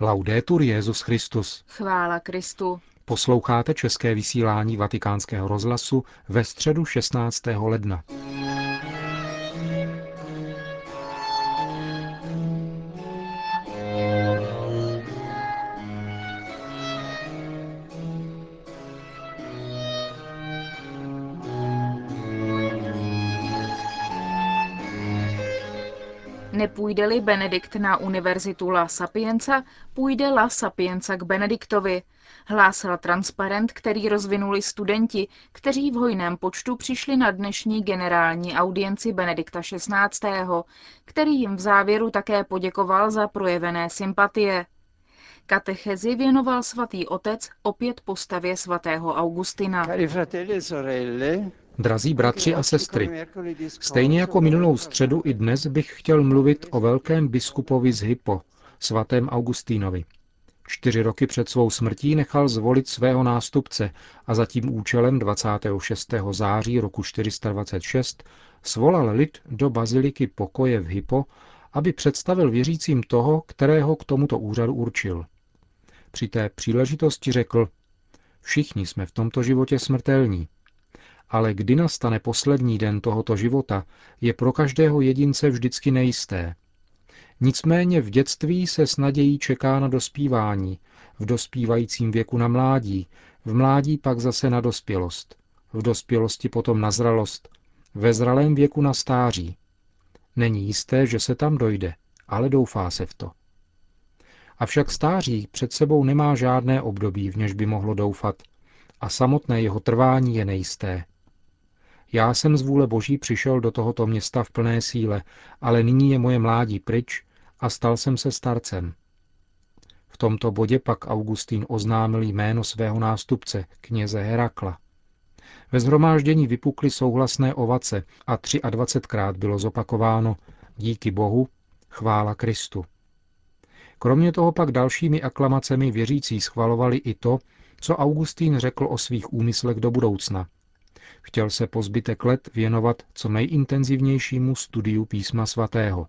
Laudetur Jezus Christus. Chvála Kristu. Posloucháte české vysílání Vatikánského rozhlasu ve středu 16. ledna. Nepůjde-li Benedikt na univerzitu La Sapienza, půjde La Sapienza k Benediktovi, hlásal transparent, který rozvinuli studenti, kteří v hojném počtu přišli na dnešní generální audienci Benedikta XVI., který jim v závěru také poděkoval za projevené sympatie. Katechezi věnoval svatý otec opět postavě svatého Augustina. Drazí bratři a sestry, stejně jako minulou středu i dnes bych chtěl mluvit o velkém biskupovi z Hypo, svatém Augustínovi. Čtyři roky před svou smrtí nechal zvolit svého nástupce a za tím účelem 26. září roku 426 svolal lid do baziliky pokoje v Hypo, aby představil věřícím toho, kterého k tomuto úřadu určil. Při té příležitosti řekl, všichni jsme v tomto životě smrtelní, ale kdy nastane poslední den tohoto života, je pro každého jedince vždycky nejisté. Nicméně v dětství se s nadějí čeká na dospívání, v dospívajícím věku na mládí, v mládí pak zase na dospělost, v dospělosti potom na zralost, ve zralém věku na stáří. Není jisté, že se tam dojde, ale doufá se v to. Avšak stáří před sebou nemá žádné období, v něž by mohlo doufat, a samotné jeho trvání je nejisté. Já jsem z vůle Boží přišel do tohoto města v plné síle, ale nyní je moje mládí pryč a stal jsem se starcem. V tomto bodě pak Augustín oznámil jméno svého nástupce, kněze Herakla. Ve zhromáždění vypukly souhlasné ovace a 23krát bylo zopakováno díky Bohu, chvála Kristu. Kromě toho pak dalšími aklamacemi věřící schvalovali i to, co Augustín řekl o svých úmyslech do budoucna. Chtěl se po zbytek let věnovat co nejintenzivnějšímu studiu písma svatého.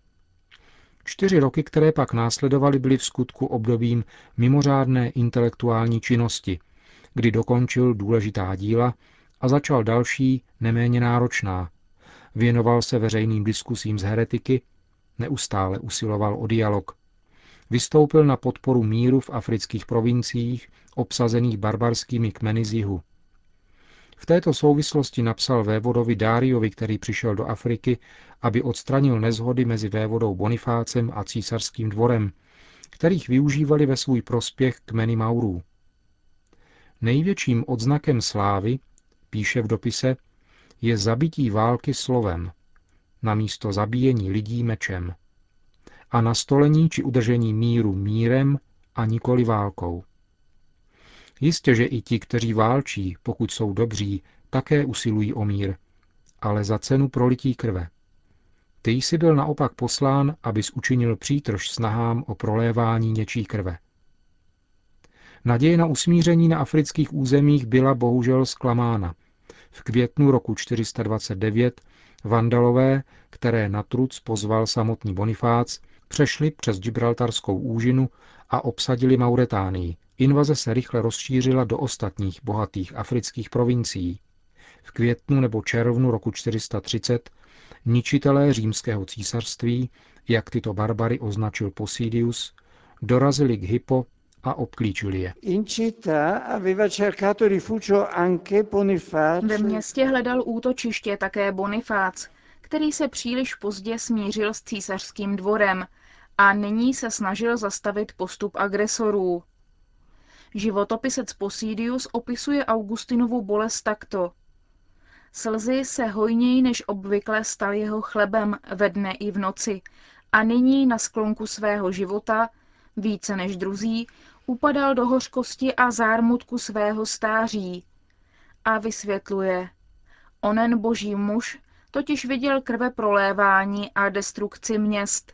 Čtyři roky, které pak následovaly, byly v skutku obdobím mimořádné intelektuální činnosti, kdy dokončil důležitá díla a začal další, neméně náročná. Věnoval se veřejným diskusím z heretiky, neustále usiloval o dialog. Vystoupil na podporu míru v afrických provinciích, obsazených barbarskými kmeny z jihu. V této souvislosti napsal vévodovi Dáriovi, který přišel do Afriky, aby odstranil nezhody mezi vévodou Bonifácem a císařským dvorem, kterých využívali ve svůj prospěch kmeny Maurů. Největším odznakem slávy, píše v dopise, je zabití války slovem, namísto zabíjení lidí mečem a nastolení či udržení míru mírem a nikoli válkou. Jistě, že i ti, kteří válčí, pokud jsou dobří, také usilují o mír, ale za cenu prolití krve. Ty jsi byl naopak poslán, abys učinil přítrž snahám o prolévání něčí krve. Naděje na usmíření na afrických územích byla bohužel zklamána. V květnu roku 429 vandalové, které na truc pozval samotný Bonifác, přešli přes Gibraltarskou úžinu a obsadili Mauretánii, Invaze se rychle rozšířila do ostatních bohatých afrických provincií. V květnu nebo červnu roku 430 ničitelé římského císařství, jak tyto barbary označil Posidius, dorazili k Hippo a obklíčili je. Ve městě hledal útočiště také Bonifác, který se příliš pozdě smířil s císařským dvorem a nyní se snažil zastavit postup agresorů. Životopisec Posidius opisuje Augustinovu bolest takto. Slzy se hojněji než obvykle stal jeho chlebem ve dne i v noci a nyní na sklonku svého života, více než druzí, upadal do hořkosti a zármutku svého stáří. A vysvětluje, onen boží muž totiž viděl krve prolévání a destrukci měst,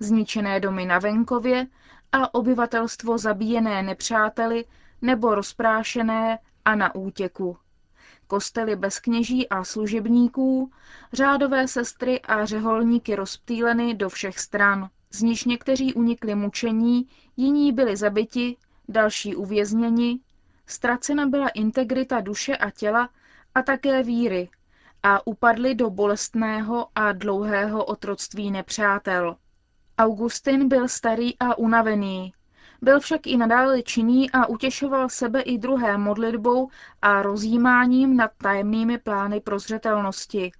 zničené domy na venkově a obyvatelstvo zabíjené nepřáteli nebo rozprášené a na útěku. Kostely bez kněží a služebníků, řádové sestry a řeholníky rozptýleny do všech stran. z níž někteří unikli mučení, jiní byli zabiti, další uvězněni, ztracena byla integrita duše a těla a také víry a upadli do bolestného a dlouhého otroctví nepřátel. Augustin byl starý a unavený, byl však i nadále činný a utěšoval sebe i druhé modlitbou a rozjímáním nad tajemnými plány prozřetelnosti.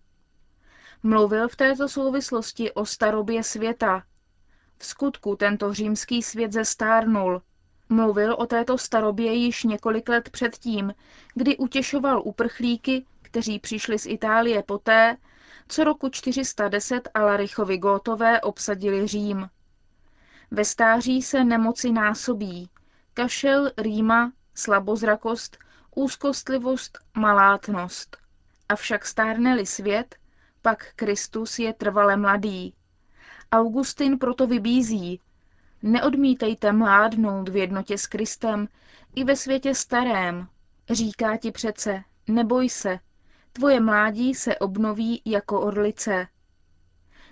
Mluvil v této souvislosti o starobě světa. V skutku tento římský svět zestárnul. Mluvil o této starobě již několik let předtím, kdy utěšoval uprchlíky, kteří přišli z Itálie poté, co roku 410 Alarichovi Gótové obsadili Řím. Ve stáří se nemoci násobí. Kašel, rýma, slabozrakost, úzkostlivost, malátnost. Avšak stárne-li svět, pak Kristus je trvale mladý. Augustin proto vybízí, neodmítejte mládnout v jednotě s Kristem i ve světě starém. Říká ti přece, neboj se, tvoje mládí se obnoví jako orlice.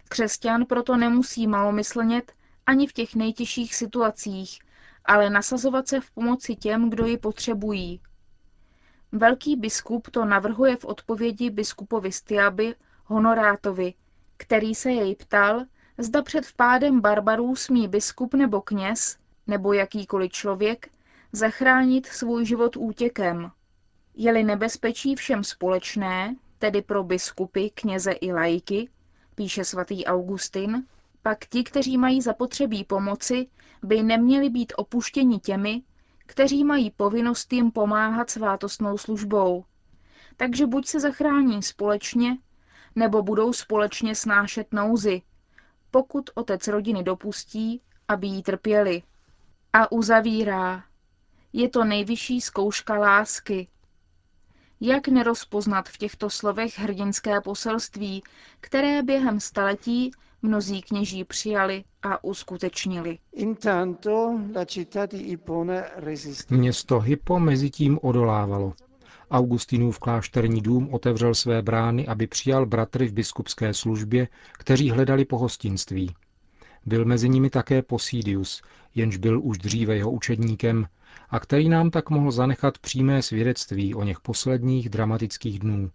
Křesťan proto nemusí malomyslnět ani v těch nejtěžších situacích, ale nasazovat se v pomoci těm, kdo ji potřebují. Velký biskup to navrhuje v odpovědi biskupovi Stiaby Honorátovi, který se jej ptal, zda před vpádem barbarů smí biskup nebo kněz, nebo jakýkoliv člověk, zachránit svůj život útěkem. Je-li nebezpečí všem společné, tedy pro biskupy, kněze i lajky, píše svatý Augustin, pak ti, kteří mají zapotřebí pomoci, by neměli být opuštěni těmi, kteří mají povinnost jim pomáhat svátostnou službou. Takže buď se zachrání společně, nebo budou společně snášet nouzy, pokud otec rodiny dopustí, aby jí trpěli. A uzavírá. Je to nejvyšší zkouška lásky. Jak nerozpoznat v těchto slovech hrdinské poselství, které během staletí mnozí kněží přijali a uskutečnili. Město Hippo mezi tím odolávalo. Augustinův klášterní dům otevřel své brány, aby přijal bratry v biskupské službě, kteří hledali pohostinství. Byl mezi nimi také Posídius, jenž byl už dříve jeho učedníkem a který nám tak mohl zanechat přímé svědectví o něch posledních dramatických dnů.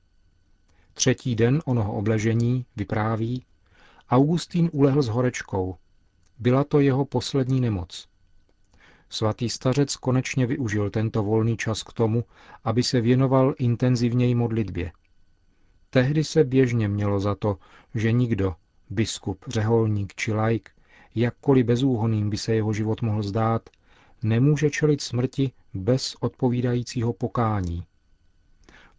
Třetí den onoho obležení vypráví, Augustín ulehl s horečkou. Byla to jeho poslední nemoc. Svatý stařec konečně využil tento volný čas k tomu, aby se věnoval intenzivněji modlitbě. Tehdy se běžně mělo za to, že nikdo, biskup, řeholník či laik, jakkoliv bezúhoným by se jeho život mohl zdát, nemůže čelit smrti bez odpovídajícího pokání.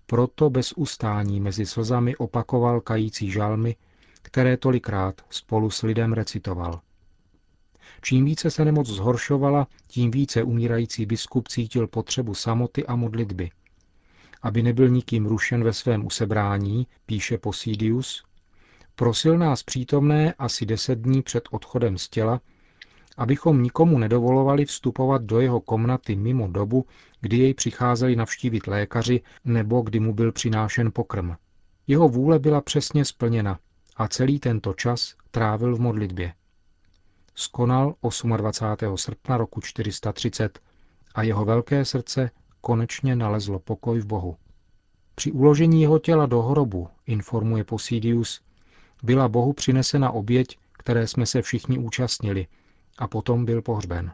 Proto bez ustání mezi slzami opakoval kající žalmy, které tolikrát spolu s lidem recitoval. Čím více se nemoc zhoršovala, tím více umírající biskup cítil potřebu samoty a modlitby. Aby nebyl nikým rušen ve svém usebrání, píše Posídius, prosil nás přítomné asi deset dní před odchodem z těla, abychom nikomu nedovolovali vstupovat do jeho komnaty mimo dobu, kdy jej přicházeli navštívit lékaři nebo kdy mu byl přinášen pokrm. Jeho vůle byla přesně splněna a celý tento čas trávil v modlitbě. Skonal 28. srpna roku 430 a jeho velké srdce konečně nalezlo pokoj v Bohu. Při uložení jeho těla do hrobu, informuje Posídius, byla Bohu přinesena oběť, které jsme se všichni účastnili, a potom byl pohřben.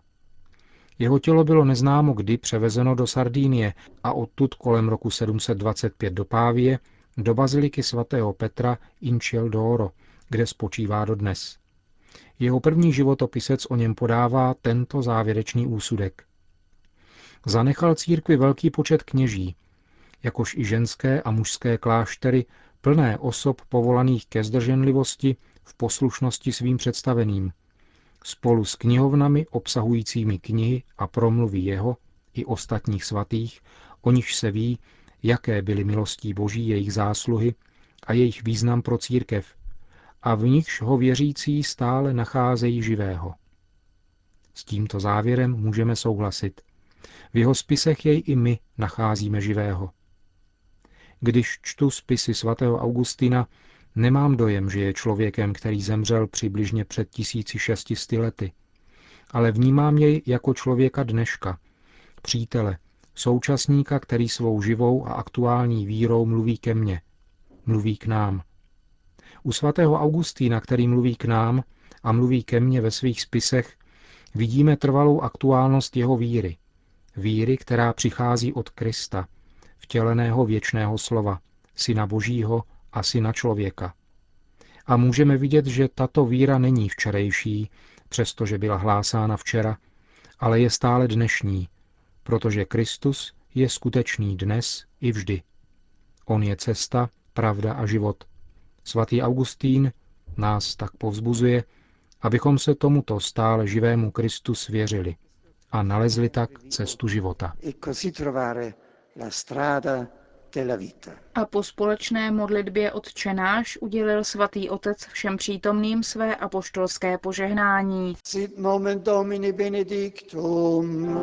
Jeho tělo bylo neznámo kdy převezeno do Sardínie a odtud kolem roku 725 do Pávie do baziliky svatého Petra in Ciel d'Oro, kde spočívá dodnes. Jeho první životopisec o něm podává tento závěrečný úsudek. Zanechal církvi velký počet kněží, jakož i ženské a mužské kláštery plné osob povolaných ke zdrženlivosti v poslušnosti svým představeným, spolu s knihovnami obsahujícími knihy a promluvy jeho i ostatních svatých, o nichž se ví, jaké byly milostí Boží jejich zásluhy a jejich význam pro církev, a v nichž ho věřící stále nacházejí živého. S tímto závěrem můžeme souhlasit. V jeho spisech jej i my nacházíme živého. Když čtu spisy svatého Augustina, Nemám dojem, že je člověkem, který zemřel přibližně před 1600 lety, ale vnímám jej jako člověka dneška, přítele, současníka, který svou živou a aktuální vírou mluví ke mně, mluví k nám. U svatého Augustína, který mluví k nám a mluví ke mně ve svých spisech, vidíme trvalou aktuálnost jeho víry. Víry, která přichází od Krista, vtěleného věčného slova, syna božího a syna člověka. A můžeme vidět, že tato víra není včerejší, přestože byla hlásána včera, ale je stále dnešní, protože Kristus je skutečný dnes i vždy. On je cesta, pravda a život. Svatý Augustín nás tak povzbuzuje, abychom se tomuto stále živému Kristu svěřili a nalezli tak cestu života. A po společné modlitbě odčenáš udělil svatý otec všem přítomným své apoštolské požehnání. Sit moment Domini benedictum.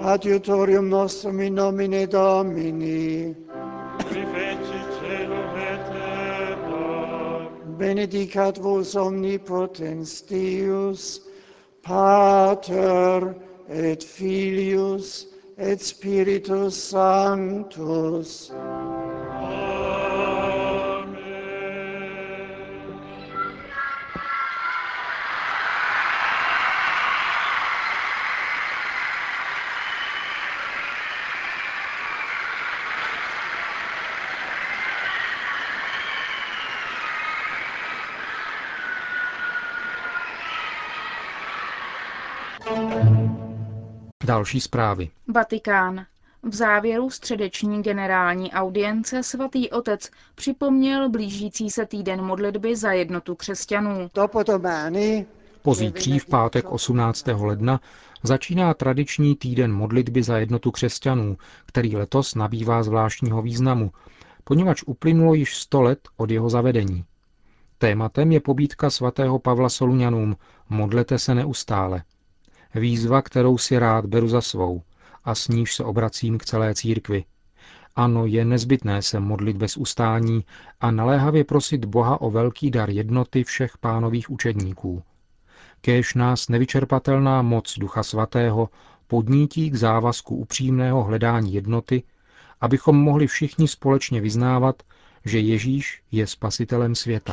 Adiutorium nostrum in nomine Domini. Benedicat vos omnipotens Deus, Pater et Filius et Spiritus Sanctus. Další zprávy. Vatikán. V závěru středeční generální audience svatý otec připomněl blížící se týden modlitby za jednotu křesťanů. Pozítří v pátek 18. ledna začíná tradiční týden modlitby za jednotu křesťanů, který letos nabývá zvláštního významu, poněvadž uplynulo již 100 let od jeho zavedení. Tématem je pobídka svatého Pavla Soluňanům Modlete se neustále. Výzva, kterou si rád beru za svou a s níž se obracím k celé církvi. Ano, je nezbytné se modlit bez ustání a naléhavě prosit Boha o velký dar jednoty všech pánových učedníků. Kéž nás nevyčerpatelná moc Ducha Svatého podnítí k závazku upřímného hledání jednoty, abychom mohli všichni společně vyznávat, že Ježíš je spasitelem světa.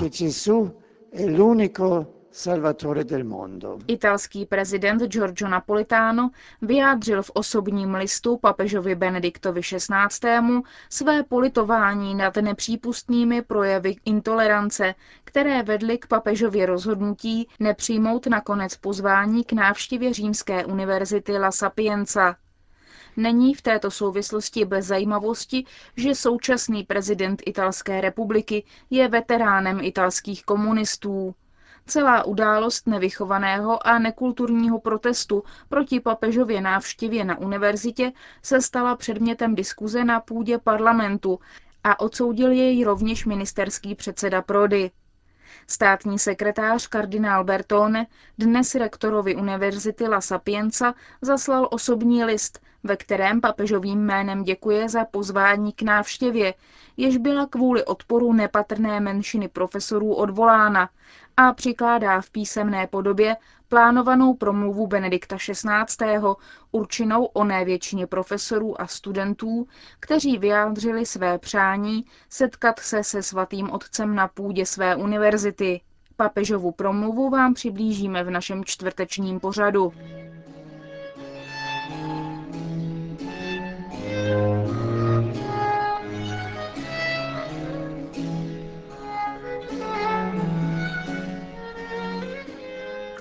Salvatore del mondo. Italský prezident Giorgio Napolitano vyjádřil v osobním listu papežovi Benediktovi XVI. své politování nad nepřípustnými projevy intolerance, které vedly k papežově rozhodnutí nepřijmout nakonec pozvání k návštěvě Římské univerzity La Sapienza. Není v této souvislosti bez zajímavosti, že současný prezident Italské republiky je veteránem italských komunistů. Celá událost nevychovaného a nekulturního protestu proti papežově návštěvě na univerzitě se stala předmětem diskuze na půdě parlamentu a odsoudil jej rovněž ministerský předseda Prody. Státní sekretář kardinál Bertone dnes rektorovi univerzity La Sapienza zaslal osobní list, ve kterém papežovým jménem děkuje za pozvání k návštěvě, jež byla kvůli odporu nepatrné menšiny profesorů odvolána a přikládá v písemné podobě plánovanou promluvu Benedikta XVI. určenou oné většině profesorů a studentů, kteří vyjádřili své přání setkat se se svatým otcem na půdě své univerzity. Papežovu promluvu vám přiblížíme v našem čtvrtečním pořadu.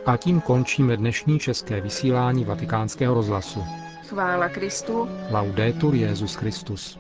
A tím končíme dnešní české vysílání vatikánského rozhlasu. Chvála Kristu. Laudetur Jezus Christus.